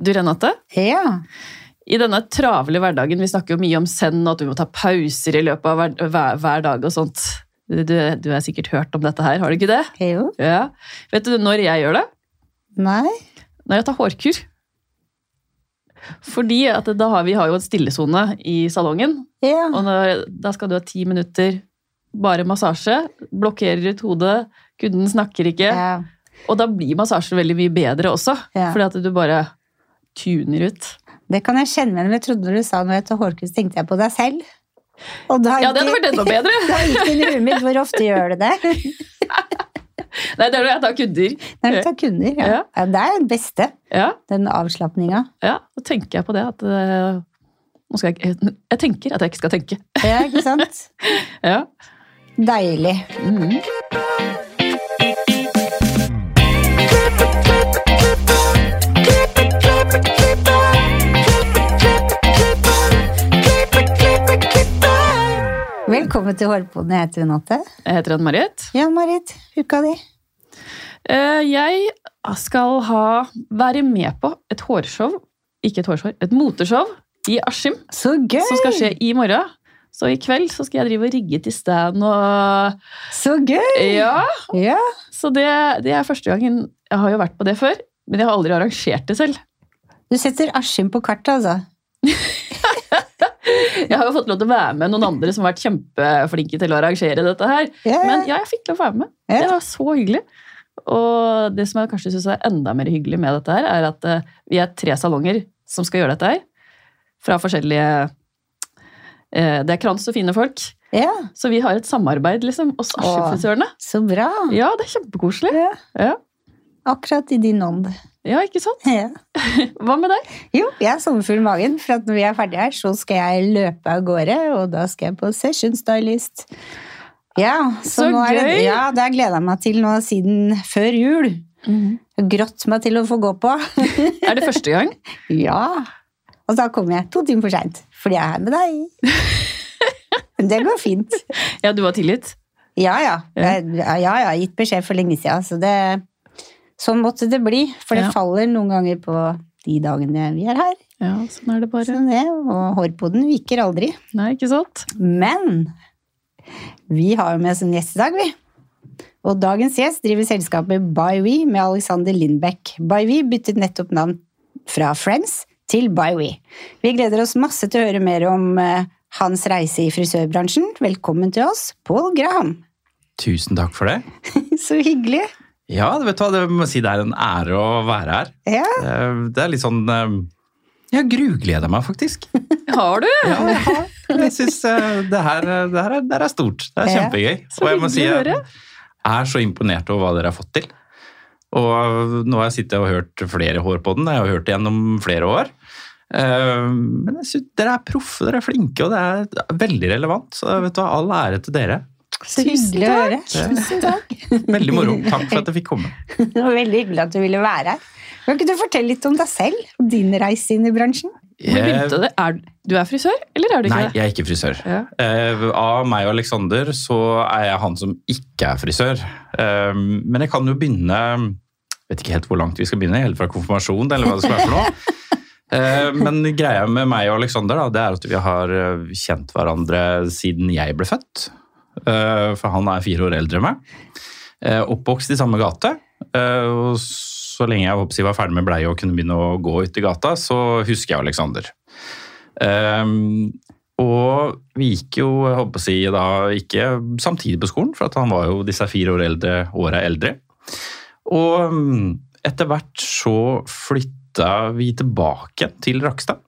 Du, Renate, Ja. i denne travle hverdagen, vi snakker jo mye om send og at du må ta pauser i løpet av hver, hver, hver dag og sånt. Du, du har sikkert hørt om dette her, har du ikke det? Jo. Ja. Vet du når jeg gjør det? Nei. Når jeg tar hårkur. Fordi at da har vi har jo en stillesone i salongen, Ja. og når, da skal du ha ti minutter bare massasje, blokkerer ut hodet, kunden snakker ikke, ja. og da blir massasjen veldig mye bedre også, Ja. fordi at du bare tuner ut. Det kan jeg kjenne igjen, men jeg trodde du sa noe etter hårkurs, tenkte jeg på deg selv. Og da Ja, det hadde vært enda bedre! Da gikk det i huet mitt. Hvor ofte gjør du det? Nei, det er når jeg tar kunder. Når du tar kunder. Ja. Ja. ja det er den beste. Ja, Den avslapninga. ja, da tenker jeg på det at eh, jeg, jeg tenker at jeg ikke skal tenke. Ja, ikke sant? Ja. Deilig. Mhm. Velkommen til Hårpoden. Jeg heter Renate. Jeg heter Ann-Marit. Ja, Marit. Uka di. Eh, Jeg skal ha, være med på et hårshow, ikke et hårshow, et moteshow i Askim, Så gøy! som skal skje i morgen. Så i kveld så skal jeg drive og rigge til stand og Så gøy! Ja! Ja. Så det, det er første gangen Jeg har jo vært på det før, men jeg har aldri arrangert det selv. Du setter Askim på kartet, altså. Jeg har jo fått lov til å være med noen andre som har vært kjempeflinke til å arrangere dette her. Yeah. Men ja, jeg fikk lov til å være med. Yeah. Det var så hyggelig. Og det som jeg kanskje synes er enda mer hyggelig med dette her, er at eh, vi er tre salonger som skal gjøre dette her. Fra forskjellige eh, Det er krans og fine folk. ja. Så vi har et samarbeid, liksom. Oss Askim-frisørene. Så bra. Ja, det er kjempekoselig. Ja. Ja. Akkurat i din ånd. ja, ikke sant? Ja. Hva med deg? Jo, jeg har sommerfugl i magen, for at når vi er ferdige her, så skal jeg løpe av gårde, og da skal jeg på session stylist. Ja, så, Så er det, gøy! ja, det har jeg gleda meg til nå siden før jul. Mm. Grått meg til å få gå på. Er det første gang? ja. Og da kommer jeg to timer for seint, fordi jeg er her med deg. Men det går fint. Ja, du har tillit? Ja, ja. Jeg, ja, har gitt beskjed for lenge siden, så det Sånn måtte det bli. For det Ja. faller noen ganger på de dagene vi er her. Ja, sånn er det bare. Sånn det, og hårpoden viker aldri. Nei, ikke sant? Men vi har jo med oss en gjest i dag, vi. Og dagens gjest driver selskapet ByWe med Alexander Lindbekk. ByWe byttet nettopp navn fra Friends til ByWe. Vi gleder oss masse til å høre mer om eh, hans reise i frisørbransjen. Velkommen til oss, Paul Graham. Tusen takk for det. Så hyggelig. Ja, vet du hva, det må si det er en ære å være her. Ja, Eh, Det er litt sånn eh, Jeg grugleder meg, faktisk. Har du? Ja, jeg har. Jeg syns det, her, det, her er, det her er stort. Det er kjempegøy. Så Og jeg må si jeg er så imponert over hva dere har fått til. Og nå har jeg sittet og hørt flere hår på den. Jeg har hørt det gjennom flere år. Eh, Men jeg synes dere er proffe, dere er flinke, og det er veldig relevant. Så vet du hva, all ære til dere. Så Tusen hyggelig å høre. Tusen takk. Veldig moro. Takk for at jeg fikk komme. Det var veldig hyggelig at du ville være her. Kan ikke du fortelle litt om deg selv og din reise inn i bransjen? Hvor begynte det? Er, du er frisør, eller er du ikke Nei, det? jeg er ikke frisør. Ja. Eh, av meg og Alexander så er jeg han som ikke er frisør. Eh, men jeg kan jo begynne Vet ikke helt hvor langt vi skal begynne, helt fra konfirmasjon eller hva det skal være for noe. Eh, men greia med meg og det er at vi har eh, kjent hverandre siden jeg ble født. Eh, for han er fire år eldre enn meg. Eh, oppvokst i samme gate. eh, og så lenge jeg håper var ferdig med bleie og kunne begynne å gå ut i gata, så husker jeg Alexander. Um, og vi gikk jo, jeg håper å si, da ikke samtidig på skolen, for at han var jo disse fire år eldre, åra eldre. Og um, etter hvert så flytta vi tilbake til Rakstad.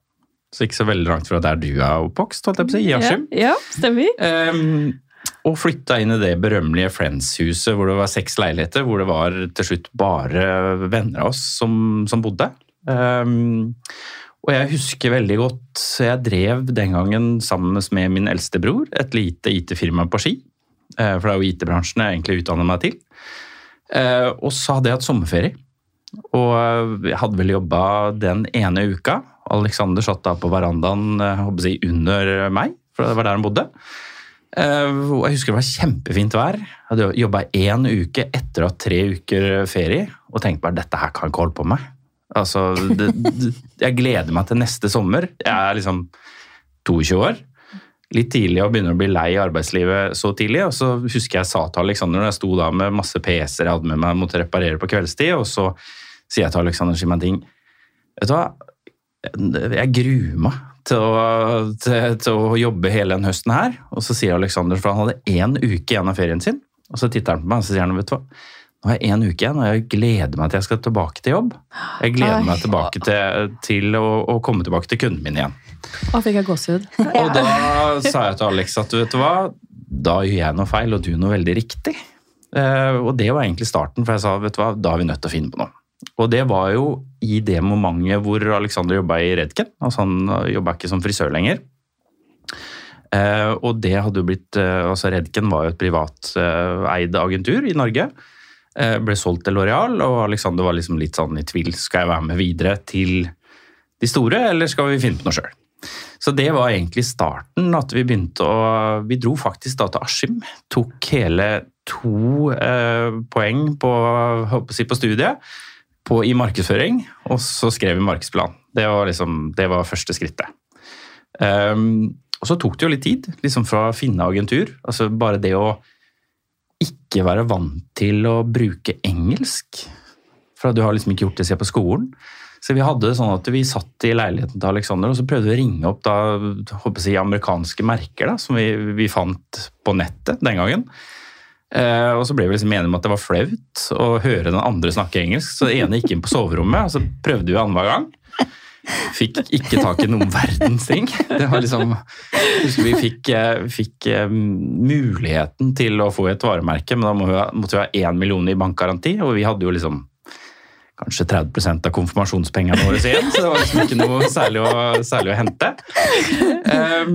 Så ikke så veldig langt fra der du er oppvokst, holdt jeg på å si, i Askim. Ja, ja, stemmer. Um, og flytta inn i det berømmelige Friends-huset hvor det var seks leiligheter, hvor det var til slutt bare venner av oss som, som bodde. Um, og jeg husker veldig godt Jeg drev den gangen sammen med min eldste bror et lite IT-firma på Ski. Eh, For det er jo IT-bransjen jeg egentlig utdanner meg til. Eh, Og så hadde jeg hatt sommerferie. Og jeg hadde vel jobba den ene uka. Alexander satt da på verandaen jeg under meg, for det var der han bodde. Eh, Jeg husker det var kjempefint vær. Jeg hadde jobba én uke etter å ha tre uker ferie og tenkte bare dette her kan jeg ikke holde på med. Altså, det, det, jeg gleder meg til neste sommer. Jeg er liksom 22 år. Litt tidlig og begynner å bli lei arbeidslivet så tidlig. Og så husker jeg sa til Alexander når jeg sto da med masse PC-er jeg hadde med meg, måtte reparere på kveldstid, og så sier jeg til Alexander. Vet du hva, jeg gruer meg til å, til, til å jobbe hele den høsten her. Og så sier Alexander, for han hadde én uke igjen av ferien sin, og så titter han på meg og så sier han, vet du hva, nå har jeg én uke igjen, og jeg gleder meg til jeg skal tilbake til jobb. Jeg gleder Oi. meg tilbake til, til å, å komme tilbake til kunden min igjen. Å, fikk jeg gåsehud. Og da sa jeg til Alex at vet du hva, da gjør jeg noe feil, og du noe veldig riktig. Eh, og det var egentlig starten, for jeg sa vet du hva, da er vi nødt til å finne på noe. Og det var jo i det momentet hvor Alexander jobba i Redken. Altså han jobba ikke som frisør lenger. Eh, og det hadde jo blitt eh, altså Redken var jo et privateid agentur i Norge. Eh, ble solgt til Loreal, og Alexander var liksom litt sånn i tvil. Skal jeg være med videre til de store, eller skal vi finne på noe sjøl? Så det var egentlig starten, at vi begynte å Vi dro faktisk da til Askim. Tok hele to eh, poeng på, på studiet på, i markedsføring, og så skrev vi markedsplan. Det var, liksom, det var første skrittet. Um, og så tok det jo litt tid, liksom fra å finne agentur. Altså bare det å ikke være vant til å bruke engelsk. For du har liksom ikke gjort det siden på skolen. Så vi hadde det sånn at vi satt i leiligheten til Alexander og så prøvde vi å ringe opp da, håper jeg, amerikanske merker da, som vi, vi fant på nettet den gangen. Eh, og så ble vi liksom enige om at det var flaut å høre den andre snakke engelsk, så det ene gikk inn på soverommet, og så prøvde vi annenhver gang. Fikk ikke tak i noen verdens ting. Det var liksom, husker vi fikk, eh, fikk eh, muligheten til å få et varemerke, men da måtte vi ha én million i bankgaranti, og vi hadde jo liksom kanskje 30% av konfirmasjonspengene våre igjen, så det var liksom ikke noe særlig å, særlig å hente. Um,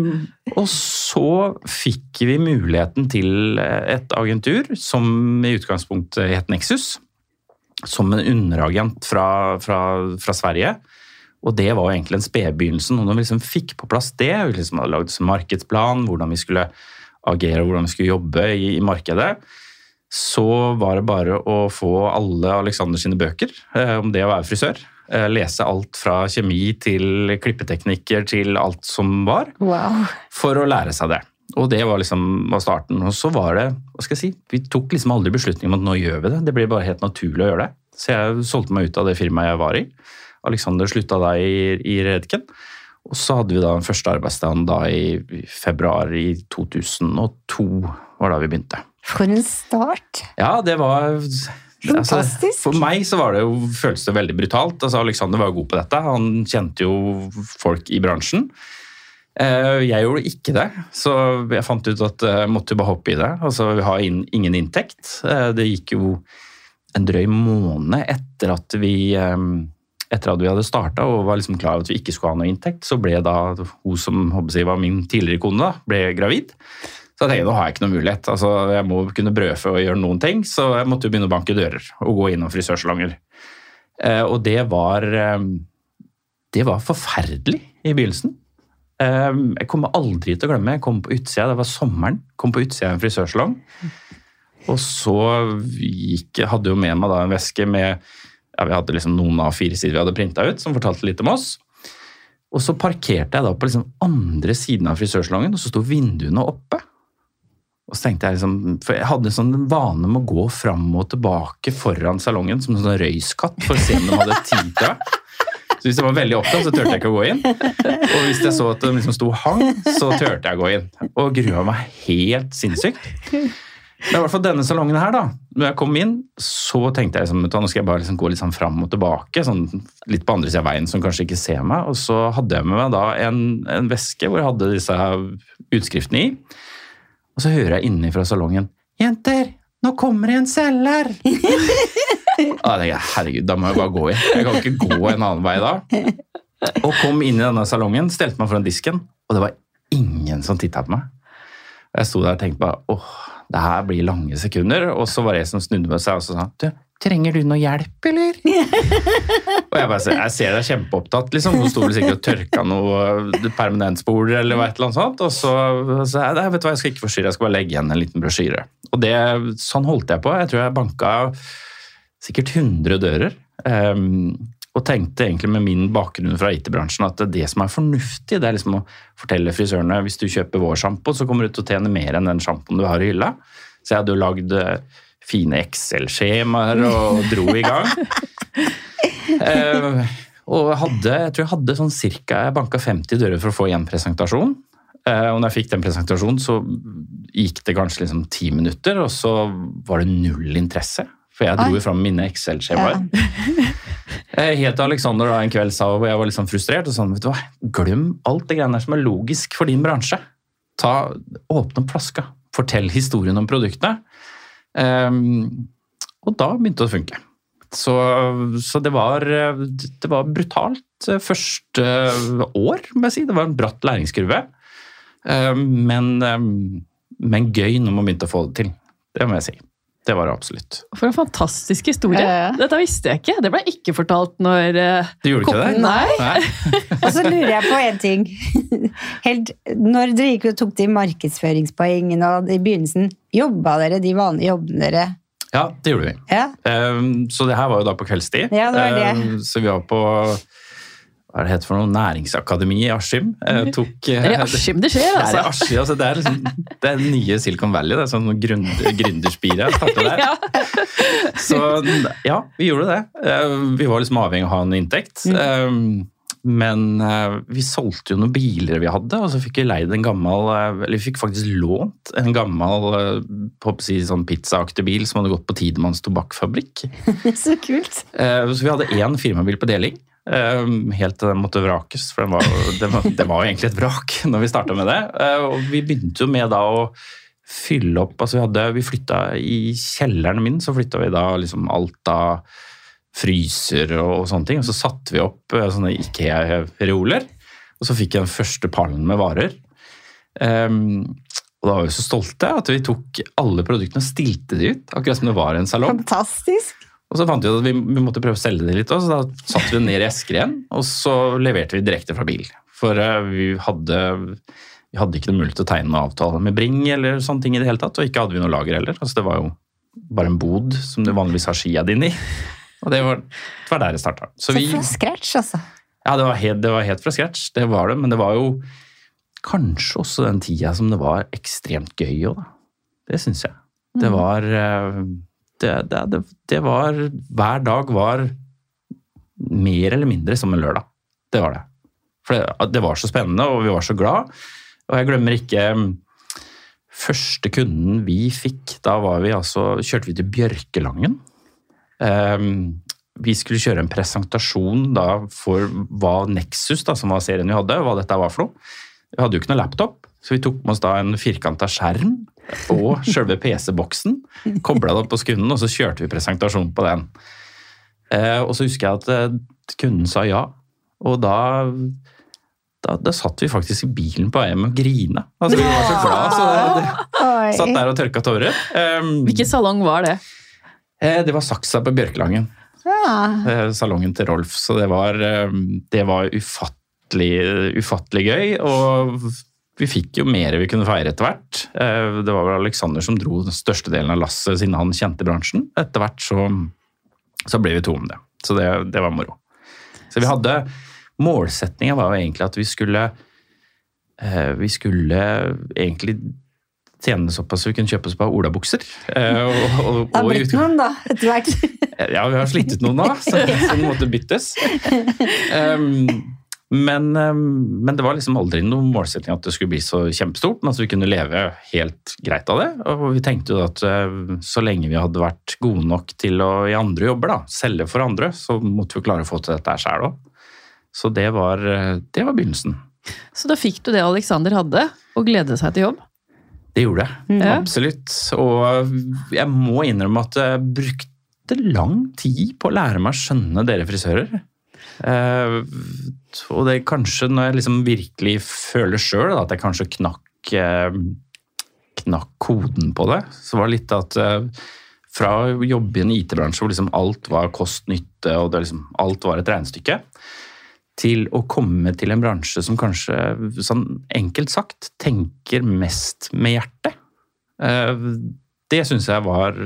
og så fikk vi muligheten til et agentur som i utgangspunktet het Nexus, som en underagent fra, fra, fra Sverige. Og det var jo egentlig en spedbegynnelsen. Og når vi liksom fikk på plass det, vi liksom hadde lagd en markedsplan, hvordan vi skulle agere, og hvordan vi skulle jobbe i, i markedet, så var det bare å få alle Alexander sine bøker eh, om det å være frisør. Eh, lese alt fra kjemi til klippeteknikker til alt som var, Wow. for å lære seg det. Og det var liksom var starten. Og så var det, hva skal jeg si, vi tok liksom aldri beslutning om at nå gjør vi det. Det blir bare helt naturlig å gjøre det. Så jeg solgte meg ut av det firmaet jeg var i. Alexander slutta da i, i Redken. Og så hadde vi da den første arbeidsdagen da i i februar i 2002, var da vi begynte. For en start! Ja, det var altså. For meg så var det jo, føltes det veldig brutalt. Altså, Alexander var jo god på dette. Han kjente jo folk i bransjen. Eh, Jeg gjorde ikke det, så jeg fant ut at jeg måtte bare hoppe i det. Altså, Vi har inn- ingen inntekt. Eh, Det gikk jo en drøy måned etter at vi eh, etter at vi hadde starta og var liksom klar over at vi ikke skulle ha noe inntekt, så ble da hun som jeg, var min tidligere kone, da, ble gravid. Så jeg tenkte nå har jeg ikke noen mulighet. altså Jeg må kunne brødfø og gjøre noen ting, så jeg måtte jo begynne å banke dører og gå innom frisørsalonger. Eh, og det var eh, Det var forferdelig i begynnelsen. Eh, jeg kommer aldri til å glemme Jeg kom på utsida, det var sommeren. Kom på utsida av en frisørsalong. Og så gikk, hadde jo med meg da en veske med ja, Vi hadde liksom noen av fire sider vi hadde printa ut, som fortalte litt om oss. Og så parkerte jeg da på liksom andre siden av frisørsalongen, og så sto vinduene oppe. Og så tenkte jeg liksom, for jeg hadde sånn vane med å gå fram og tilbake foran salongen som en sånn røyskatt for å se om de hadde tid til det. Så hvis jeg var veldig opptatt, så turte jeg ikke å gå inn. Og hvis jeg så at de liksom sto hang, så turte jeg å gå inn. Og grua meg helt sinnssykt. Men i hvert fall denne salongen her, da. Når jeg kom inn, så tenkte jeg liksom, du hva, nå skal jeg bare liksom gå litt sånn fram og tilbake, sånn litt på andre siden av veien som kanskje ikke ser meg. Og så hadde jeg med meg da en, en veske hvor jeg hadde disse utskriftene i. Og så hører jeg inni fra salongen Jenter, nå kommer det en selger! Herregud, da må jeg bare gå inn. Jeg kan ikke gå en annen vei da. Og kom inn i denne salongen, stelte meg foran disken, og det var ingen som titta på meg. Jeg sto der og tenkte bare åh, det her blir lange sekunder. Og så var det en som snudde meg seg og så sa du, trenger du noe hjelp, eller? og jeg bare ser, jeg ser deg kjempeopptatt, liksom. Hun sto vel sikkert og tørka noe permanentspor eller et eller annet sånt. Og så sa jeg, «Nei, vet du hva, jeg skal ikke forstyrre, jeg skal bare legge igjen en liten brosjyre. Og det, sånn holdt jeg på. Jeg tror jeg banka sikkert 100 dører. Um, Og tenkte egentlig med min bakgrunn fra IT-bransjen at det som er fornuftig, det er liksom å fortelle frisørene hvis du kjøper vår sjampo, så kommer du til å tjene mer enn den sjampoen du har i hylla. Så jeg hadde jo lagd eh, fine Excel-skjemaer og dro i gang. Eh, og hadde, jeg tror jeg hadde sånn cirka Jeg banka 50 dører for å få én presentasjon. Eh, og når jeg fikk den presentasjonen, så gikk det kanskje liksom ti minutter, og så var det null interesse. For jeg dro jo fram mine Excel-skjemaer. Ja. Helt til Alexander da en kveld sa hvor jeg var litt sånn frustrert. og sånn, vet du hva, Glem alt det greiene der som er logisk for din bransje. Ta, Åpne opp flaska. Fortell historien om produktet. Ehm, og da begynte det å funke. Så, så det, var, det var brutalt eh, første år, må jeg si. Det var en bratt læringskurve. Um, men, um, men gøy når man begynte å få det til. Det må jeg si. Det var det absolutt. For en fantastisk historie. Ja, ja. Dette visste jeg ikke. Det ble ikke fortalt når Det Du gjorde ikke det? Nei. Nei? Og så lurer jeg på en ting. Helt, når dere gikk og tok de markedsføringspoengene og i begynnelsen, jobba dere de vanlige jobbene dere? Ja, det gjorde vi. Ja, Um, Så det her var jo da på kveldstid. Ja, det var det. Um, Så vi var på hva er det heter for noe? Næringsakademi i Askim. Eh, Tok, Det er i Askim det skjer, Det er altså. Askim, altså. Det er, liksom, det er nye Silicon Valley. Det er sånn gründ- gründerspire. Ja. Så ja, vi gjorde det. Eh, Vi var liksom avhengig av å ha en inntekt. Mm. Eh, Men eh, vi solgte jo noen biler vi hadde, og så fikk vi leid en gammel eh, Eller vi fikk faktisk lånt en gammel eh, si, sånn pizzaaktig bil som hadde gått på Tidemanns tobakksfabrikk. så kult. Eh, Så vi hadde én firmabil på deling. Eh, Helt til den måtte vrakes, for den var, det, var, det var jo egentlig et vrak når vi starta med det. Eh, Og vi begynte jo med da å fylle opp altså Vi, hadde, vi flytta i kjelleren min, så flytta vi da liksom alt av fryser og sånne ting. Og så satte vi opp eh, sånne Ikea-reoler, og så fikk jeg den første pallen med varer. Um, og da var vi så stolte at vi tok alle produktene og stilte de ut, akkurat som det var en salong. Fantastisk. Og så fant vi ut at vi, vi måtte prøve å selge det litt, òg, så da satte vi det ned i esker igjen, og så leverte vi direkte fra bil. For eh, vi hadde, vi hadde ikke noe mulighet til å tegne noen avtale med Bring eller sånne ting i det hele tatt, og ikke hadde vi noe lager heller. Altså, det var jo bare en bod som du vanligvis har skia dine i. Og det var, det var der det starta. Så Så vi, fra scratch, altså. ja, det var, helt, det var helt fra scratch, det var det, men det var jo kanskje også den tida som det var ekstremt gøy òg, da. Det syns jeg. Det var eh, det, det, det, var Hver dag var mer eller mindre som en lørdag. Det var det. For det, det var så spennende, og vi var så glad. Og jeg glemmer ikke mm, første kunden vi fikk. Da var vi altså, kjørte vi til Bjørkelangen. Um, vi skulle kjøre en presentasjon da for hva Nexus, da, som var serien vi hadde, hva dette var for noe. Vi hadde jo ikke noe laptop, så vi tok med oss da en firkanta skjerm og selve PC-boksen. Kobla det opp på skunden, og så kjørte vi presentasjon på den. Eh, og så husker jeg at eh, kunden sa ja, og da da, da satt vi faktisk i bilen på vei hjem og grine. Altså, vi var så glad, så det, det, satt der og tørka tårer. Um, Hvilken salong var det? eh, det var Saksa på Bjørkelangen. Ja. eh, salongen til Rolf. Så det var, eh, det var ufattelig, ufattelig gøy. Og vi fikk jo mer vi kunne feire etter hvert. Eh, Det var vel Alexander som dro den største delen av lasset siden han kjente bransjen. Etter hvert så, så ble vi to om det. Så det, det var moro. Så vi hadde Målsettinga var jo egentlig at vi skulle eh, Vi skulle egentlig tjene såpass så vi kunne kjøpe oss på olabukser. Eh, og, og, og i blitt noen, da, etter hvert. ja, vi har slitt ut noen da, så, så måtte byttes. Um, men, um, men det var liksom aldri noen målsetting at det skulle bli så kjempestort, men at vi kunne leve helt greit av det. Og vi tenkte jo at uh, så lenge vi hadde vært gode nok til å i andre jobber, da, selge for andre, så måtte vi klare å få til dette her sjøl òg. Så det var, uh, det var begynnelsen. Så da fikk du det Alexander hadde, og glede seg til jobb. Det gjorde jeg. Ja. Absolutt. Og jeg må innrømme at jeg brukte lang tid på å lære meg å skjønne dere frisører. Eh, og det er kanskje når jeg liksom virkelig føler sjøl at jeg kanskje knakk, uh, knakk koden på det, så var det litt at uh, fra å jobbe i en IT-bransje hvor liksom alt var kost-nytte og liksom, alt var et regnestykke, til å komme til en bransje som kanskje, sånn enkelt sagt, tenker mest med hjertet. Det syns jeg var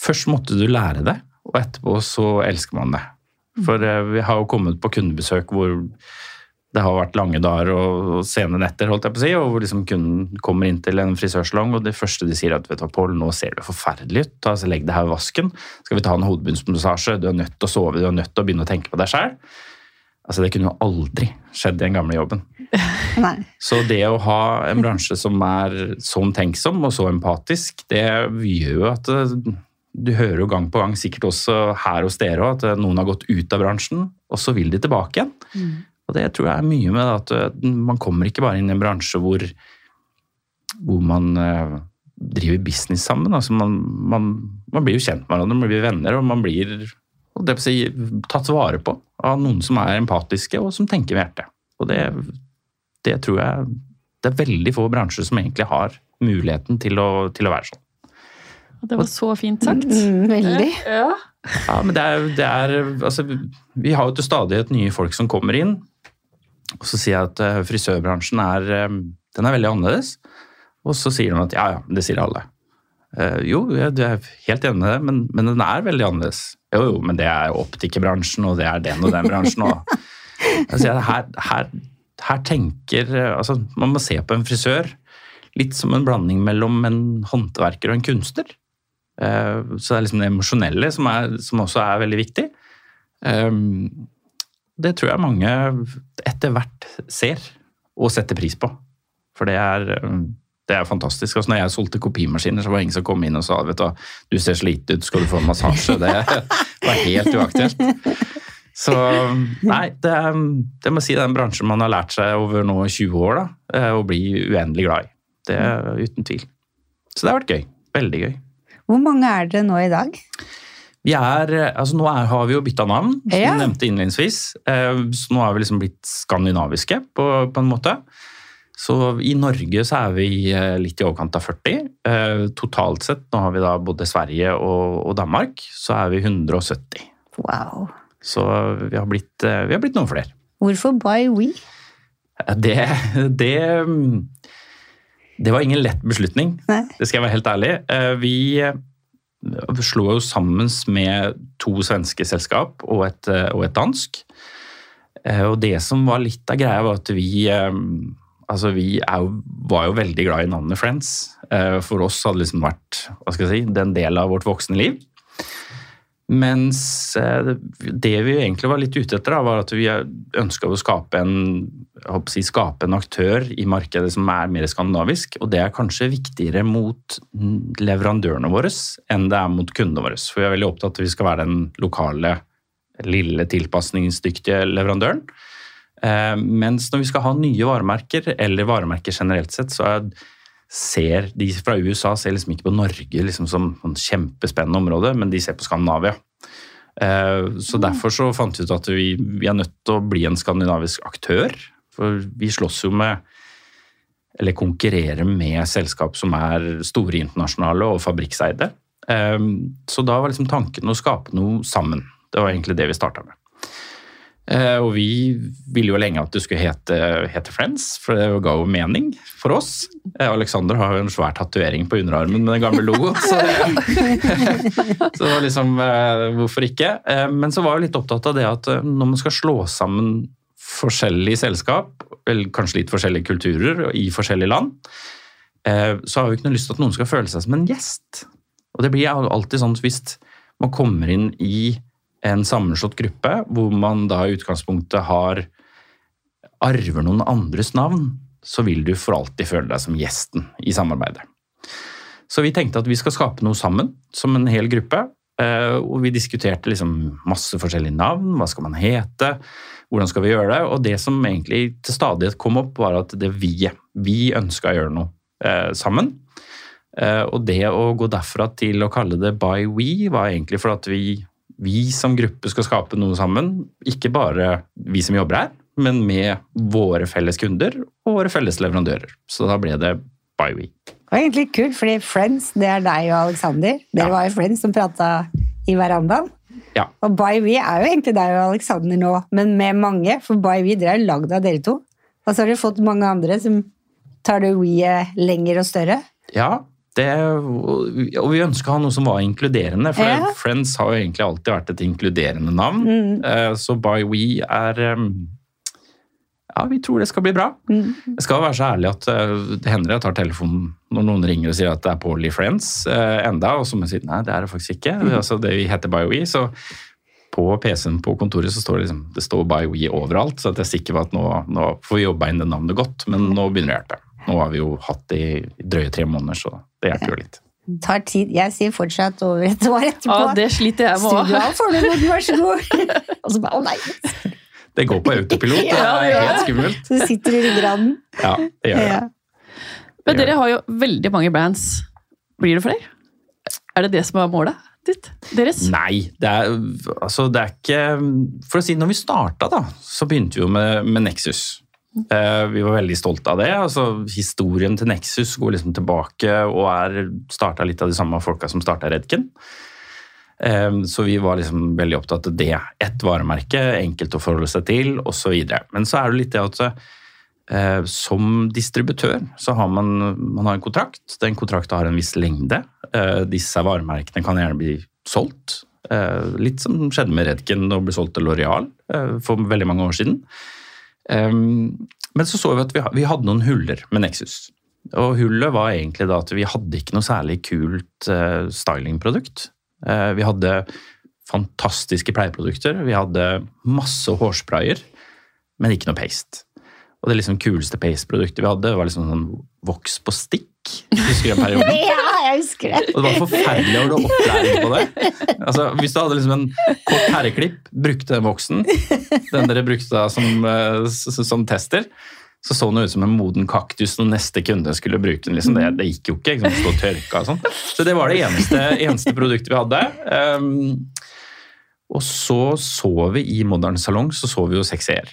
Først måtte du lære det, og etterpå så elsker man det. For eh, vi har jo kommet på kundebesøk hvor det har vært lange dager og sene netter, holdt jeg på å si, og hvor liksom kunden kommer inn til en frisørsalong, og det første de sier er at vet du Pål, nå ser det forferdelig ut, altså, legg det her i vasken, skal vi ta en hodebunnsmassasje, du er nødt til å sove, du er nødt til å begynne å tenke på deg sjæl. Altså, det kunne jo aldri skjedd i den gamle jobben. Nei. Så det å ha en bransje som er så omtenksom og så empatisk, det gjør jo at eh, du hører jo gang på gang, sikkert også her hos dere at noen har gått ut av bransjen, og så vil de tilbake igjen. Og det tror jeg er mye med at eh, man kommer ikke bare inn i en bransje hvor, hvor man eh, driver business sammen. Altså man, man, man blir jo kjent med hverandre, man blir venner, og man blir og si, tatt vare på av noen som er empatiske og som tenker med hjertet. Og det, det tror jeg det er veldig få bransjer som egentlig har muligheten til å, til å være sånn. Det var så fint sagt. Mm, veldig. Ja. Ja, men det er, det er altså, Vi har jo til stadighet nye folk som kommer inn. Og så sier jeg at eh, frisørbransjen er, eh, den er veldig annerledes. Og så sier de at ja, ja, det sier alle. Uh, jo, jeg jeg er helt enig med det, men, men den er veldig annerledes. Jo, jo, men det er optikerbransjen, og det er den og den bransjen. Og, altså, her, her, her tenker eh, altså, Man må se på en frisør litt som en blanding mellom en håndverker og en kunstner. Eh, Så det er liksom det emosjonelle som, er, som også er veldig viktig. Eh, Det tror jeg mange etter hvert ser og setter pris på. For det er, eh, det er fantastisk. Altså, når jeg solgte kopimaskiner, så var det ingen som kom inn og sa vet du, du ser sliten ut, skal du få en massasje? Det var helt uaktuelt. Så nei, det, det må si det er en bransje man har lært seg over nå 20 år da, eh, å bli uendelig glad i. Det er uten tvil. Så det har vært gøy. Veldig gøy. Hvor mange er dere nå i dag? Vi er, altså Nå er, har vi jo bytta navn, som Ja. du nevnte innledningsvis. Eh, Så nå er vi liksom blitt skandinaviske på, på en måte. Så i Norge så er vi eh, litt i overkant av 40. Eh, Totalt sett, nå har vi da både Sverige og, og Danmark, så er vi 170. Wow. Så vi har blitt, eh, vi har blitt noen flere. Hvorfor By We? Det, det, det var ingen lett beslutning, Nei. det skal jeg være helt ærlig. Eh, Vi eh, slo jo sammen med to svenske selskap og et, eh, og et dansk. Og det som var litt av greia, var at vi Altså, vi jo, var jo veldig glad i navnet Friends. For oss hadde det liksom vært hva skal jeg si, den del av vårt voksne liv. Mens eh, det vi egentlig var litt ute etter, da, var at vi ønska å skape en, si, skape en aktør i markedet som er mer skandinavisk. Og det er kanskje viktigere mot leverandørene våre enn det er mot kundene våre. For vi er veldig opptatt av at vi skal være den lokale, lille, tilpasningsdyktige leverandøren. Eh, Mens når vi skal ha nye varemerker, eller varemerker generelt sett, så er, ser de fra USA ser liksom ikke på Norge liksom som et kjempespennende område, men de ser på Skandinavia. Eh, Så derfor så fant vi ut at vi, vi er nødt til å bli en skandinavisk aktør. For vi slåss jo med eller konkurrerer med selskap som er store internasjonale og fabrikkseide. Eh, Så da var liksom tanken å skape noe sammen. Det var egentlig det vi starta med. Eh, Og vi ville jo lenge at det skulle hete, hete Friends, for det ga jo mening for oss. Eh, Alexander har jo en svær tatovering på underarmen med den gamle logoen, så så det var liksom eh, Hvorfor ikke? Men så var jeg litt opptatt av det at når man skal slå sammen forskjellige selskap, eller kanskje litt forskjellige kulturer i forskjellige land, så har vi ikke noe lyst til at noen skal føle seg som en gjest. Og det blir alltid sånn hvis man kommer inn i en sammenslått gruppe, hvor man da i utgangspunktet har arver noen andres navn, så vil du for alltid føle deg som gjesten i samarbeidet. Så vi tenkte at vi skal skape noe sammen, som en hel gruppe. eh, Og vi diskuterte liksom masse forskjellige navn. Hva skal man hete? Hvordan skal vi gjøre det? Og det som egentlig til stadighet kom opp, var at det vi, vi ønska å gjøre noe eh, sammen. Eh, og det å gå derfra til å kalle det By We, var egentlig for at vi, vi som gruppe skal skape noe sammen. Ikke bare vi som jobber her, men med våre felles kunder og våre felles leverandører. Så da ble det Byweek. Det var egentlig kult, fordi Friends, det er deg og Alexander. Dere Ja. var jo Friends som prata i verandaen. Ja. Og Bywe er jo egentlig deg og Alexander nå, men med mange, for Bywe dere er lagd av dere to. Og så har dere fått mange andre som tar det We-et lenger og større. Ja, det, og vi ønska noe som var inkluderende, for Ja. Friends har jo egentlig alltid vært et inkluderende navn. Mm. Eh, Så By We er eh, Ja, vi tror det skal bli bra. Mm. Jeg skal være så ærlig at eh, det hender jeg tar telefonen når noen ringer og sier at det er Paulie Friends eh, enda, og så må jeg si nei, det er det faktisk ikke. Altså, det vi heter By We, så på PC-en på kontoret så står det liksom, det står By We overalt, så jeg er sikker på at nå, nå får vi jobba inn det navnet godt, men nå begynner det å hjelpe. Nå har vi jo hatt det i drøye tre måneder, så det hjelper jo litt. Det Tar tid. Jeg sier fortsatt over et år etterpå. Ja, det sliter jeg med òg. Studio Fornebu, vær så god. Og så bare, å nei. Det går på autopilot, det er helt skummelt. Så du sitter i ryggraden. Ja, det gjør det. Ja. Men dere har jo veldig mange brands. Blir det flere? Er det det som er målet ditt? Deres? Nei, det er, altså det er ikke For å si, når vi starta, da, så begynte vi jo med, med Nexus. Eh, vi var veldig stolte av det. altså Historien til Nexus går liksom tilbake og er starta litt av de samme folka som starta Redken. Eh, så vi var liksom veldig opptatt av det. Ett varemerke, enkelt å forholde seg til, osv. Men så er det litt det at eh, som distributør så har man, man har en kontrakt. Den kontrakten har en viss lengde. Disse varemerkene kan gjerne bli solgt. Litt som skjedde med Redken og ble solgt til Loreal for veldig mange år siden. Eh, men så så vi at vi, vi hadde noen huller med Nexus. Og hullet var egentlig da at vi hadde ikke noe særlig kult uh, stylingprodukt. Uh, vi hadde fantastiske pleieprodukter. Vi hadde masse hårsprayer, men ikke noe paste. Og det liksom kuleste paste-produktet vi hadde, var liksom sånn voks på stikk. Husker du den perioden? ja, jeg husker det. Og det var forferdelig å ha opplæring på det. Altså, hvis du hadde liksom en kort herreklipp, brukte den voksen, den dere brukte som, eh, som tester, så så den ut som en moden kaktus når neste kunde skulle bruke den. Liksom. Det, det gikk jo ikke. ikke sant? Og tørka og sånn. Så det var det eneste, eneste produktet vi hadde. Um, og så så vi i Modern Salong så så vi jo 6ER.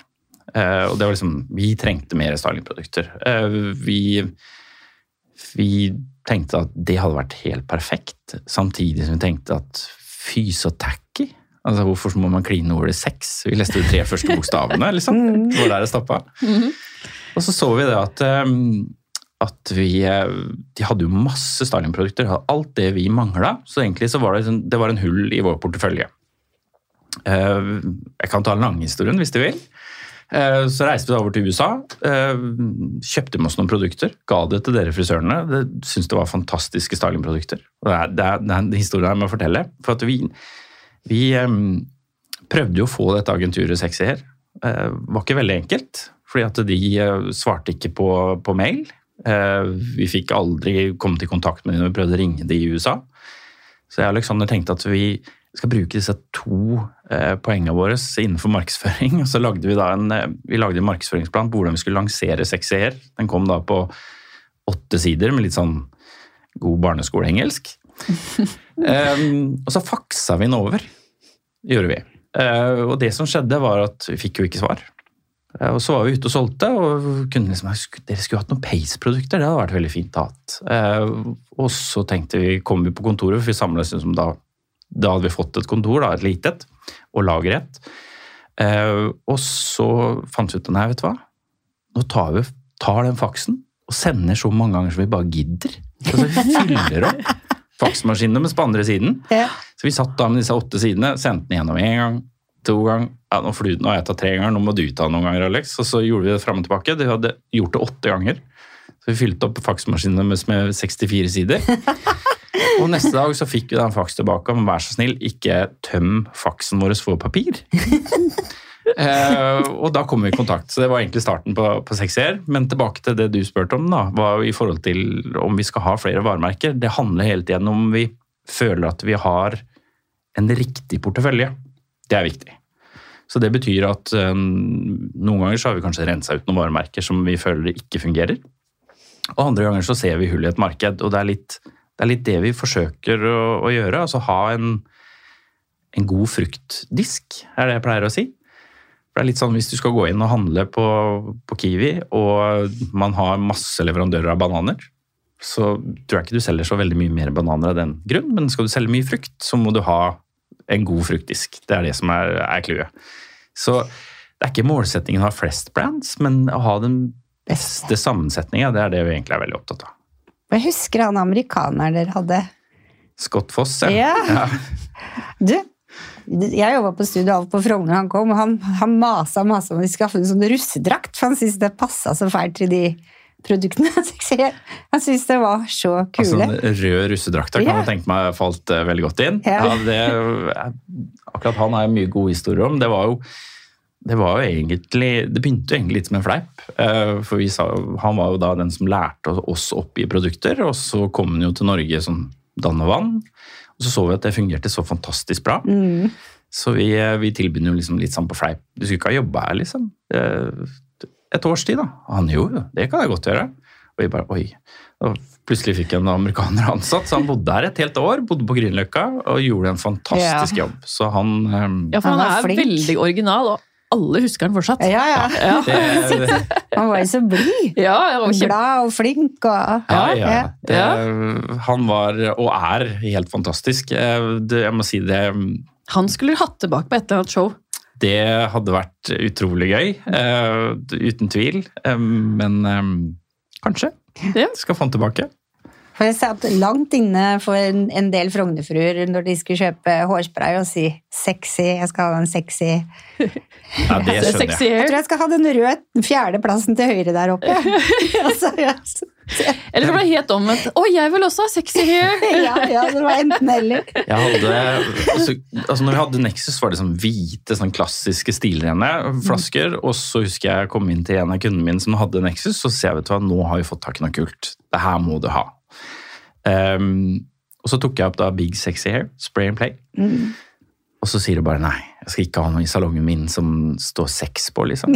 uh, og det var liksom, Vi trengte mer stylingprodukter. Uh, vi, vi tenkte at det hadde vært helt perfekt, samtidig som vi tenkte at fy så tacky. Altså, Hvorfor må man kline ordet sex? Vi leste de tre første bokstavene, liksom. Det var der det stoppa. Og så så vi det at, um, at vi eh, De hadde jo masse Stalin-produkter. alt det vi mangla. Så egentlig så var det, sånn- det var en hull i vår portefølje. Eh, Jeg kan ta en lang historien hvis du vil. Eh, Så reiste vi over til USA, eh, kjøpte med oss noen produkter, ga det til dere frisørene. Det syntes det var fantastiske stylingprodukter. Det det er, det er en historie jeg må fortelle. For vi, vi eh, prøvde jo å få dette agenturet sexy her. Det var ikke veldig enkelt, fordi at de svarte ikke på, på mail. Vi fikk aldri kommet i kontakt med dem når vi prøvde å ringe dem i USA. Så jeg og Alexander tenkte at vi skal bruke disse to eh, poengene våre innenfor markedsføring. Og så lagde vi da en, eh, vi lagde en markedsføringsplan på hvordan vi skulle lansere Sexy Hair. Den kom da på åtte sider med litt sånn god barneskoleengelsk. um, og så faksa vi den over, gjorde vi. Uh, og det som skjedde var at vi fikk jo ikke svar. Uh, og så var vi ute og solgte, og kunne liksom, dere skulle hatt noen Pace-produkter. Det hadde vært veldig fint å ha. Eh, og så tenkte vi, kom vi på kontoret, for vi samla oss som da da hadde vi fått et kontor, da, et lite et, og lager et. Eh, og så fant vi ut nei, vet du hva, nå tar vi tar den faksen og sender så mange ganger som vi bare gidder. og vi fyller opp faksmaskinene mens på andre siden. Ja. Så vi satt da med disse åtte sidene, sendte den gjennom én gang, to ganger, ja, nå flyr den, og jeg tar tre ganger, nå må du ta noen ganger, Alex. Og så gjorde vi det fram og tilbake. Vi hadde gjort det åtte ganger. Så vi fylte opp faksmaskinene med, med 64 sider. Og neste dag så fikk vi da en faks tilbake om vær så snill, ikke tøm faksen vår for papir. eh, og da kom vi i kontakt. Så det var egentlig starten på, på 6R. Men tilbake til det du spurte om, da, var i forhold til om vi skal ha flere varemerker. Det handler hele tiden om vi føler at vi har en riktig portefølje. Det er viktig. Så det betyr at eh, noen ganger så har vi kanskje rensa ut noen varemerker som vi føler ikke fungerer. Og andre ganger så ser vi hull i et marked, og det er litt det, er litt det vi forsøker å, å gjøre. Altså ha en, en god fruktdisk, er det jeg pleier å si. For det er litt sånn Hvis du skal gå inn og handle på, på Kiwi, og man har masse leverandører av bananer, så tror jeg ikke du selger så veldig mye mer bananer av den grunn, men skal du selge mye frukt, så må du ha en god fruktdisk. Det er det som er, clouet. Så det er ikke målsettingen å ha flest brands, men å ha den beste sammensetninga. Det er det vi egentlig er veldig opptatt av. Jeg husker han amerikaneren dere hadde. Scott Foss, ja. Ja. Du, jeg jobba på studio Alf på Frogner han kom, og han, han masa og masa om de skulle ha en sånn russedrakt, for han syntes det passa så fælt til de produktene. Han syntes det var så Altså, kule. en rød russedrakter kan Ja. jeg tenke meg falt eh, veldig godt inn. Ja. Ja, det, akkurat han har jeg mye gode historier om. Det var jo det var jo egentlig, det begynte jo egentlig litt som en fleip. eh, For vi sa, han var jo da den som lærte oss opp i produkter, og så kom han jo til Norge som dann og vann. Og så så vi at det fungerte så fantastisk bra. Mm. Så vi, vi tilbød jo liksom litt sånn på fleip. Du skulle ikke ha jobba her, liksom. Eh, Et års tid, da. Og han jo, jo, det kan jeg godt gjøre. Og vi bare oi. Og plutselig fikk en amerikaner ansatt, så han bodde her et helt år. Bodde på Grünerløkka og gjorde en fantastisk Ja. jobb. Så han um, Ja, for Han han, er, er flink. veldig original, og alle husker han fortsatt. Ja, ja. Ja, det, Han var jo så blid. ja. Glad og flink og Ja, ja. Ja. Det, Han var, og er, helt fantastisk. Eh, Det, jeg må si det Han skulle hatt tilbake på et eller annet show. Det hadde vært utrolig gøy, Uh, uten tvil. Eh, men eh, kanskje. Ja. Skal få han tilbake. For jeg satt langt inne for en, en del Frognerfruer når de skulle kjøpe hårspray og si 'sexy', jeg skal ha en sexy Ja, det Det er skjønner jeg. Jeg tror jeg skal ha den røde fjerdeplassen til høyre der oppe. altså, ja. Eller så ble det helt omvendt. Å, jeg vil også ha sexy hair! ja, ja, det var enten eller. Jeg hadde, altså, altså når vi hadde Nexus, var det sånn hvite, sånn klassiske stilrene flasker. Og så husker jeg jeg kom inn til en av kundene mine som hadde Nexus, og så sier jeg vet du hva, nå har vi fått tak i noe kult. Det her må du ha. Ehm, og så tok jeg opp da Big Sexy Hair, Spray and Play. Mm. Og så sier du bare nei, jeg skal ikke ha noe i salongen min som står sex på, liksom.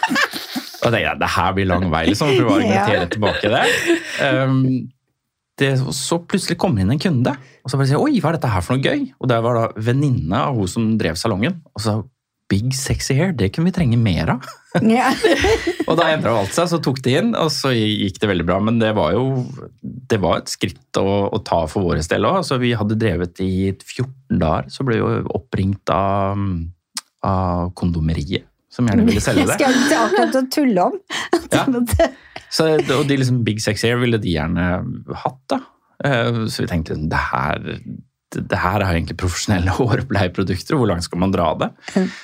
og det, ja, det her blir lang vei, liksom, for å argumentere tilbake det. Um, det. Så plutselig kommer inn en kunde, og så bare sier oi, hva er dette her for noe gøy? Og det var da venninne av hun som drev salongen. Og så Big sexy hair, det kunne vi trenge mer av. Ja. Og da endra alt seg, så tok det inn, og så gikk det veldig bra. Men det var jo det var et skritt å, å ta for våre del òg. Altså, vi hadde drevet i 14 dager, så ble vi oppringt av, av kondomeriet, som gjerne ville selge det. skal ikke akkurat å tulle om. Ja. Så, og de liksom Big Sexy Hair ville de gjerne hatt, da. Eh, Så vi tenkte det her, det her er egentlig profesjonelle hårpleieprodukter, hvor langt skal man dra det?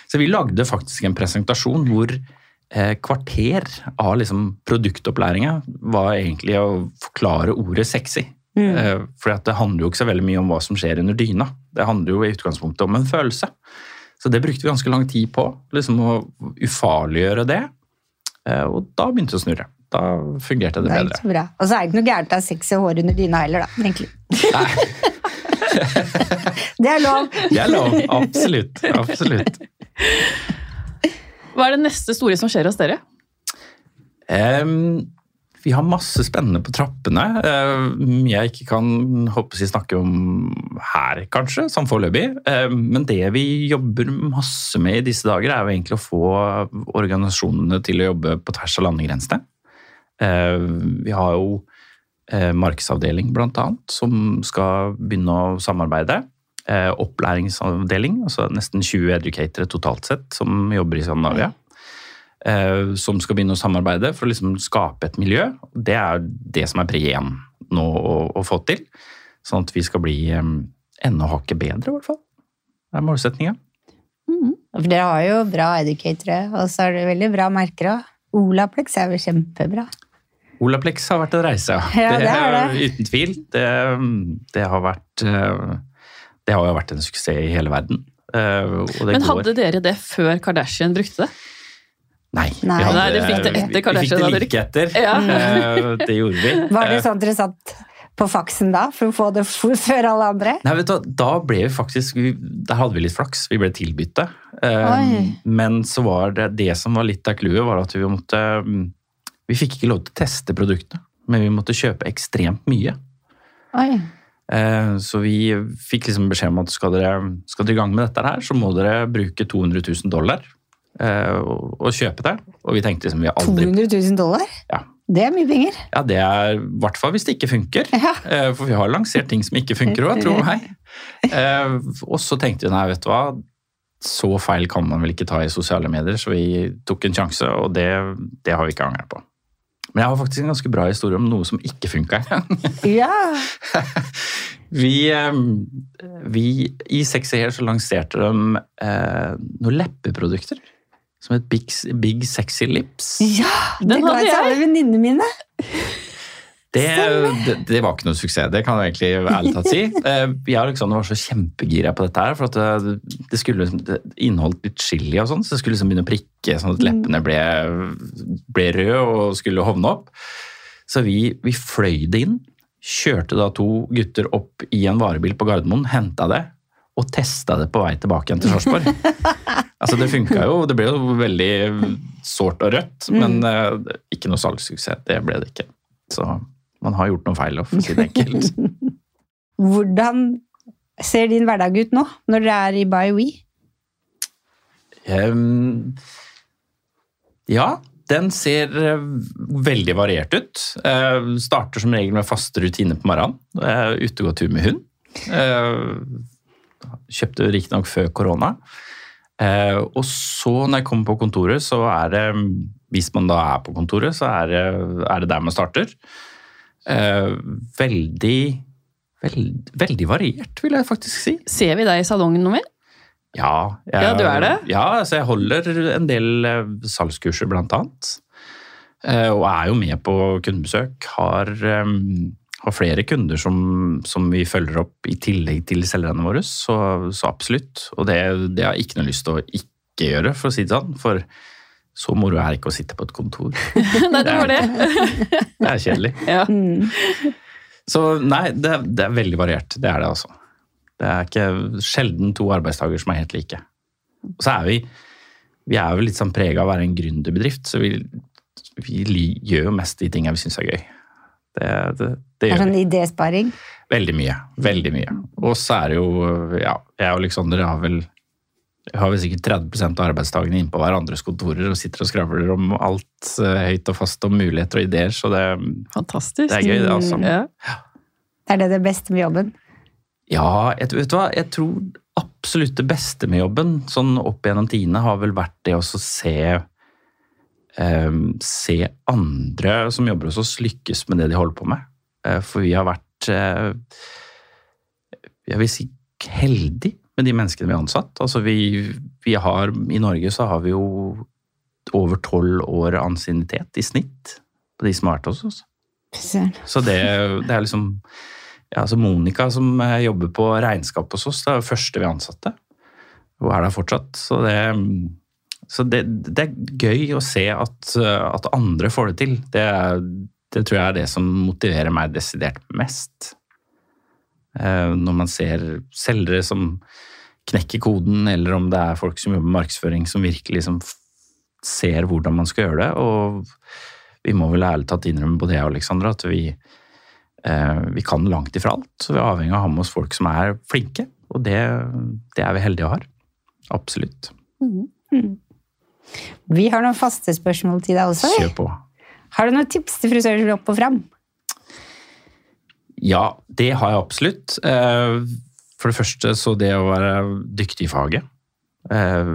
Så vi lagde faktisk en presentasjon hvor eh, kvarter av liksom produktopplæringa var egentlig å forklare ordet sexy. Eh, For det handler jo ikke så veldig mye om hva som skjer under dyna. Det handler jo i utgangspunktet om en følelse. Så det brukte vi ganske lang tid på, liksom å ufarliggjøre det. Eh, Og da begynte det å snurre. Da fungerte det Det bedre. Og så er det ikke noe gærent å ha sexy hår under dyna heller, da. egentlig. det er lov. Det er lov. Absolutt. Absolutt. Hva er det neste store som skjer hos dere? Um, vi har masse spennende på trappene. eh, Mye jeg ikke kan håper jeg, snakke om her, kanskje, sånn foreløpig. Eh, Men det vi jobber masse med i disse dager, er jo egentlig å få organisasjonene til å jobbe på tvers av landegrensene. Eh, Vi har jo eh, markedsavdeling, annet, som skal begynne å samarbeide. Eh, Opplæringsavdeling, altså nesten 20 educatere totalt sett, som jobber i Skandinavia eh, som skal begynne å samarbeide for å liksom skape et miljø. Det er det som er én nå å, å få til. Sånn at vi skal bli eh, enda hakket bedre, i hvert fall. Det er målsettinga. For dere har jo bra educatere, og så er det veldig bra merker òg. Olaplex er jo kjempebra. Olaplex har vært en reise, Ja, det er det. Uten tvil. Det, det, har vært, eh, det har jo vært en suksess i hele verden. Eh, Og det Men går. hadde dere det før Kardashian brukte det? Nei, Nei. vi hadde, Nei, dere fikk det etter Kardashian. Vi fikk det like etter. Ja. Eh, Det gjorde vi. Var det sånn dere satt på faksen da, for å få det før alle andre? Nei, vet du hva, da ble vi faktisk Der hadde vi litt flaks. Vi ble tilbudt det. Eh, men så var det det som var litt av clouet, var at vi måtte mm, Vi fikk ikke lov til å teste produktene, men vi måtte kjøpe ekstremt mye. Oi. Eh, så vi fikk liksom beskjed om at skal dere, skal dere i gang med dette her, så må dere bruke 200 000 dollar eh, og, og kjøpe det. Og vi tenkte liksom vi aldri 200 000 dollar? Ja. Det er mye penger. Ja, det er i hvert fall hvis det ikke funker. Ja. Eh, For vi har lansert ting som ikke funker òg, tro meg. Og så tenkte vi nei, vet du hva, så feil kan man vel ikke ta i sosiale medier, så vi tok en sjanse, og det, det har vi ikke angra på. Men jeg har faktisk en ganske bra historie om noe som ikke funka engang. Ja. Vi, eh, vi I Sexy Hair så lanserte de eh, noen leppeprodukter. Som het Big, Big Sexy Lips. ja Den det ga hadde jeg til jeg. alle venninnene mine. Det, det, det var ikke noe suksess, det kan jeg egentlig ærlig talt si. Eh, Jeg og Alexander var så kjempegira på dette her, for at det, det skulle liksom- det inneholdt litt chili og sånn, så det skulle liksom begynne å prikke sånn at leppene ble, ble røde og skulle hovne opp. Så vi, vi fløy det inn, kjørte da to gutter opp i en varebil på Gardermoen, henta det og testa det på vei tilbake igjen til Sarpsborg. altså det funka jo, det ble jo veldig sårt og rødt, men eh, ikke noe salgssuksess. Det ble det ikke. Så man har gjort noen feil, for å si det enkelt. Hvordan ser din hverdag ut nå, når dere er i BioWe? Um, ja, den ser eh, veldig variert ut. Uh, starter som regel med faste rutiner på morgenen. Uh, ute og gå tur med hund. Uh, kjøpte riktignok før korona. Uh, og så når jeg kommer på kontoret, så er det Hvis man da er på kontoret, så er det, er det der man starter. Eh, veldig, veld, veldig variert, vil jeg faktisk si. Ser vi deg i salongen noe mer? Ja, jeg, Ja, du er det? Ja, altså jeg holder en del eh, salgskurser blant annet. Eh, Og er jo med på kundebesøk. Har, har flere kunder som, som vi følger opp i tillegg til selgerne våre, så, så absolutt. Og det, det har jeg ikke noe lyst til å ikke gjøre, for å si det sånn. For så moro er det ikke å sitte på et kontor. Nei, det var det. Det er kjedelig. Ja. Mm. Så nei, det, det er veldig variert. Det er det, altså. Det er ikke sjelden to arbeidsdager som er helt like. Og så er vi vi er jo litt sånn prega av å være en gründerbedrift, så vi, vi gjør jo mest de tingene vi syns er gøy. Det, det, det gjør er gjør sånn idésparing. Veldig mye. Veldig mye. Og så er det jo Ja, jeg og Aleksander har vel har vi sikkert 30% av arbeidsdagene inne på hverandres kontorer og sitter og skravler om alt eh, høyt og fast om muligheter og ideer, så det, Fantastisk. det er gøy, det, altså. Ja. Er det det beste med jobben? Ja, jeg, vet du hva? jeg tror absolutt det beste med jobben sånn opp gjennom tidene har vel vært det å se um, Se andre som jobber hos oss, lykkes med det de holder på med. Uh, for vi har vært uh, Jeg vil si heldig med de menneskene vi har ansatt. Altså vi, vi har, I Norge så har vi jo over tolv år ansiennitet i snitt på de som har vært hos oss. Så det, det er liksom ja, altså Monica som jobber på regnskap hos oss, det er det første vi ansatte. Hun er der fortsatt. Så det, så det, det er gøy å se at, at andre får det til. Det, det tror jeg er det som motiverer meg desidert mest. Eh, Når man ser selgere som knekker koden, eller om det er folk som jobber med markedsføring som virkelig liksom ser hvordan man skal gjøre det. Og vi må vel ærlig talt innrømme både jeg og Alexandra at vi, eh, vi kan langt ifra alt. Så vi er avhengig av å ha med oss folk som er flinke, og det, det er vi heldige å ha. Absolutt. Mhm. Vi har noen faste spørsmål til deg også. Kjør på. Har du noen tips til frisører opp og fram? Ja, det har jeg absolutt. Eh, For det første så det å være dyktig i faget. eh,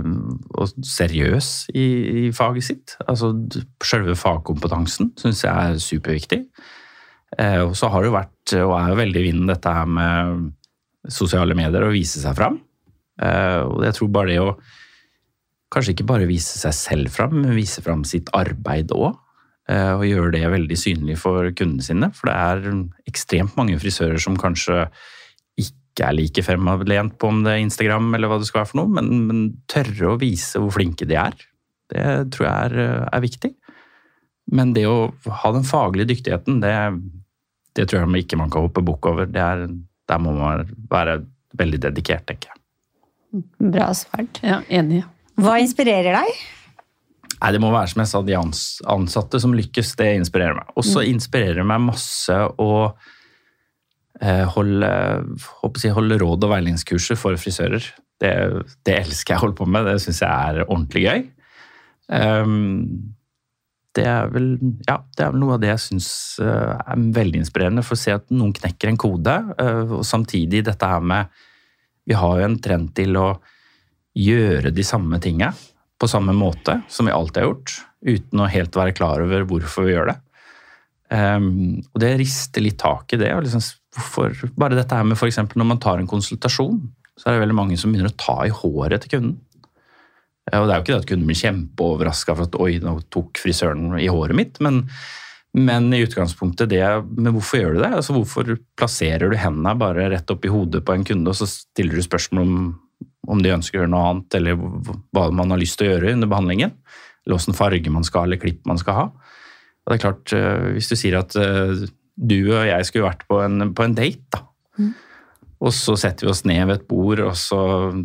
Og seriøs i, i faget sitt. Altså selve fagkompetansen syns jeg er superviktig. Eh, Og så har det jo vært, og er jo veldig i vinden, dette her med sosiale medier, og vise seg fram. Og jeg tror bare det å kanskje ikke bare vise seg selv fram, men vise fram sitt arbeid òg. Og gjøre det veldig synlig for kundene sine. For det er ekstremt mange frisører som kanskje ikke er like fremadlent på om det er Instagram eller hva det skal være for noe, men, men tørre å vise hvor flinke de er. Det tror jeg er, er viktig. Men det å ha den faglige dyktigheten, det, det tror jeg ikke man kan hoppe bukk over. Det er, der må man være veldig dedikert, tenker jeg. Bra svart. Ja, enig. Hva inspirerer deg? Nei, Det må være som jeg sa, de ansatte som lykkes, det inspirerer meg. Og så inspirerer det meg masse å eh, holde, jeg, holde råd- og veiledningskurser for frisører. Det, det elsker jeg å holde på med, det syns jeg er ordentlig gøy. Um, det er vel ja, det er noe av det jeg syns er veldig inspirerende. For å se at noen knekker en kode, eh, og samtidig dette her med Vi har jo en trend til å gjøre de samme tinga på samme måte som vi alltid har gjort, uten å helt være klar over hvorfor vi gjør det. Um, og det rister litt tak i det. og liksom, hvorfor, bare dette her med eksempel når man tar en konsultasjon, så er det veldig mange som begynner å ta i håret til kunden. Og det er jo ikke det at kunden blir kjempeoverraska for at oi, nå tok frisøren i håret mitt, men, men i utgangspunktet det Men hvorfor gjør du det? Altså Hvorfor plasserer du hendene bare rett opp i hodet på en kunde, og så stiller du spørsmål om, om de ønsker å gjøre noe annet, eller hva man har lyst til å gjøre under behandlingen? Eller åssen farge man skal ha, eller klipp man skal ha. Og det er klart, eh, Hvis du sier at eh, du og jeg skulle vært på en, på en date, da. Mm. Og så setter vi oss ned ved et bord og så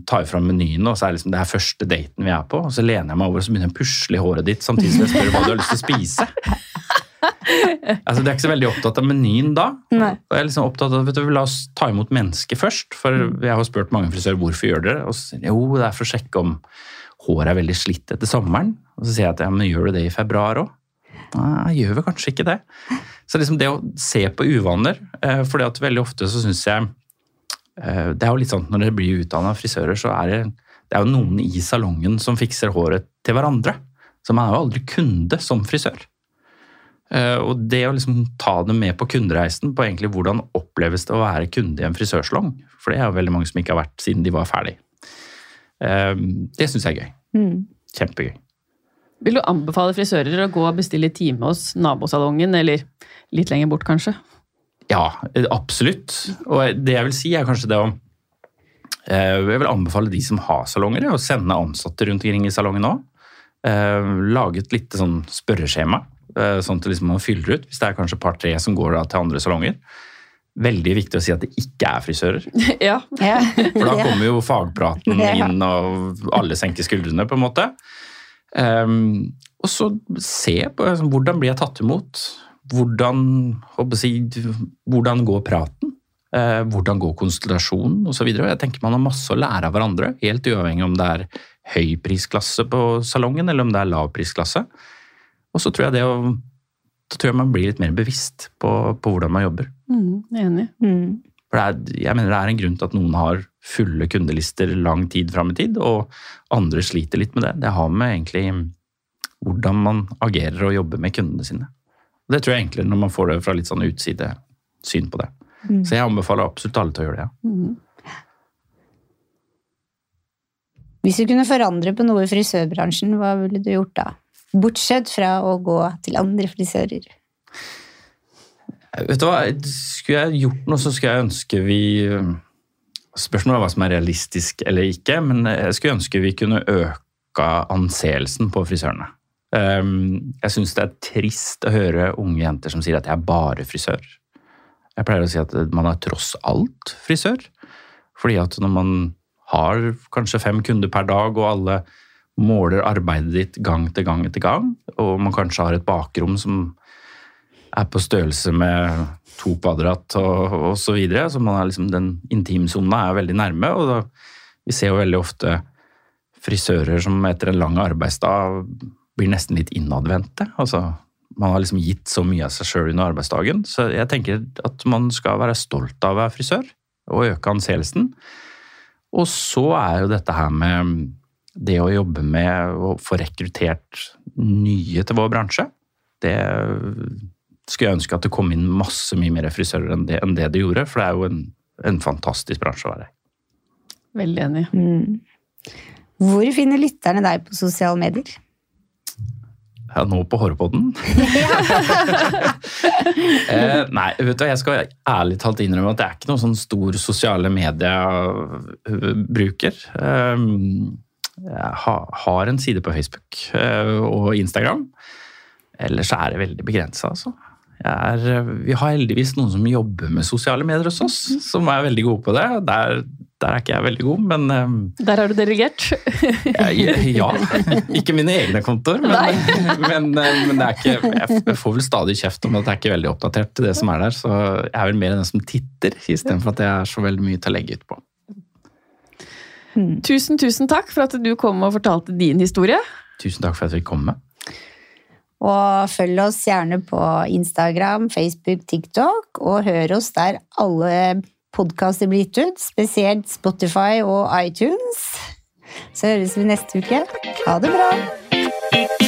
tar vi fram menyene, og så er det liksom det her første daten vi er på. Og så lener jeg meg over og så begynner jeg å pusle i håret ditt samtidig som jeg spør hva du har lyst til å spise. altså, Du er ikke så veldig opptatt av menyen da. Nei. Jeg er liksom opptatt av, vet du, La oss ta imot mennesket først. For mm. jeg har spurt mange frisører hvorfor gjør dere det. Og så sier de jo, det er for å sjekke om håret er veldig slitt etter sommeren. Og så sier jeg at ja, men gjør du det i februar òg? Nei, jeg gjør vel kanskje ikke det. Så liksom det å se på uvaner eh, for veldig ofte så syns jeg eh, Det er jo litt sånn når dere blir utdanna frisører, så er det, det er jo noen i salongen som fikser håret til hverandre. Så man er jo aldri kunde som frisør. Eh, og det å liksom ta dem med på kundereisen på egentlig hvordan oppleves det å være kunde i en frisørsalong, for det er jo veldig mange som ikke har vært siden de var ferdig. Det syns jeg er gøy. Mm. Kjempegøy. Vil du anbefale frisører å gå og bestille time hos nabosalongen, eller litt lenger bort, kanskje? Ja, absolutt. Og det jeg vil si, er kanskje det å eh, Jeg vil anbefale de som har salonger, å sende ansatte rundt omkring i salongen òg. Eh, lage et lite sånn spørreskjema, eh, sånn at liksom man fyller ut. Hvis det er kanskje par-tre som går til andre salonger. Veldig viktig å si at det ikke er frisører. Ja. For da kommer jo fagpraten inn, og alle senker skuldrene, på en måte. Um, og så se på altså, hvordan blir jeg tatt imot. Hvordan, jeg, hvordan går praten? Uh, hvordan går konsultasjonen osv. Jeg tenker man har masse å lære av hverandre, helt uavhengig om det er høy prisklasse på salongen eller om det er lav prisklasse. Og så tror jeg det å da tror jeg man blir litt mer bevisst på, på hvordan man jobber. Mm, enig. Mm. For er, jeg mener det er en grunn til at noen har fulle kundelister lang tid fram i tid, og andre sliter litt med det. Det har med egentlig hvordan man agerer og jobber med kundene sine. Det tror jeg egentlig når man får det fra litt sånn utsidesyn på det. Mm. Så jeg anbefaler absolutt alle til å gjøre det. Ja. Mm. Hvis du kunne forandre på noe i frisørbransjen, hva ville du gjort da? Bortsett fra å gå til andre frisører. Vet du hva, Skulle jeg gjort noe, så skulle jeg ønske vi Spørsmålet er hva som er realistisk eller ikke, men jeg skulle ønske vi kunne øke anseelsen på frisørene. Ehm, jeg syns det er trist å høre unge jenter som sier at jeg er bare frisør. Jeg pleier å si at man er tross alt frisør. Fordi at når man har kanskje fem kunder per dag, og alle måler arbeidet ditt gang til gang etter gang, og man kanskje har et bakrom som er på størrelse med to kvadrat og, og så videre. Så liksom, den intimsona er veldig nærme. og da, Vi ser jo veldig ofte frisører som etter en lang arbeidsdag blir nesten litt innadvendte. Altså, man har liksom gitt så mye av seg sjøl under arbeidsdagen. Så jeg tenker at man skal være stolt av å være frisør og øke anseelsen. Og så er jo dette her med det å jobbe med å få rekruttert nye til vår bransje. Det skulle jeg ønske at det kom inn masse mye mer frisører enn det, enn det det gjorde. For det er jo en, en fantastisk bransje å være i. Veldig enig. Mm. Hvor finner lytterne deg på sosiale medier? Ja, nå på Hårpodden? eh, nei, vet du, jeg skal ærlig talt innrømme at jeg er ikke noen sånn stor sosiale mediebruker. Eh, jeg har en side på Facebook eh, og Instagram. Ellers er det veldig begrensa, altså. Er, vi har heldigvis noen som jobber med sosiale medier hos oss, som er veldig gode på det. Der, der er ikke jeg veldig god, men um, Der har du delegert? ja, ja, Ikke mine egne kontor, men, men, eh, men ikke, jeg får vel stadig kjeft om at jeg er ikke veldig oppdatert til det som er der. Så jeg er vel mer den som titter, istedenfor at jeg er så veldig mye til å legge ut på. Tusen, tusen takk for at du kom og fortalte din historie. Tusen takk for at jeg fikk komme. Og følg oss gjerne på Instagram, Facebook, TikTok, og hør oss der alle podkaster blir gitt ut, spesielt Spotify og iTunes. Så høres vi neste uke. Ha det bra!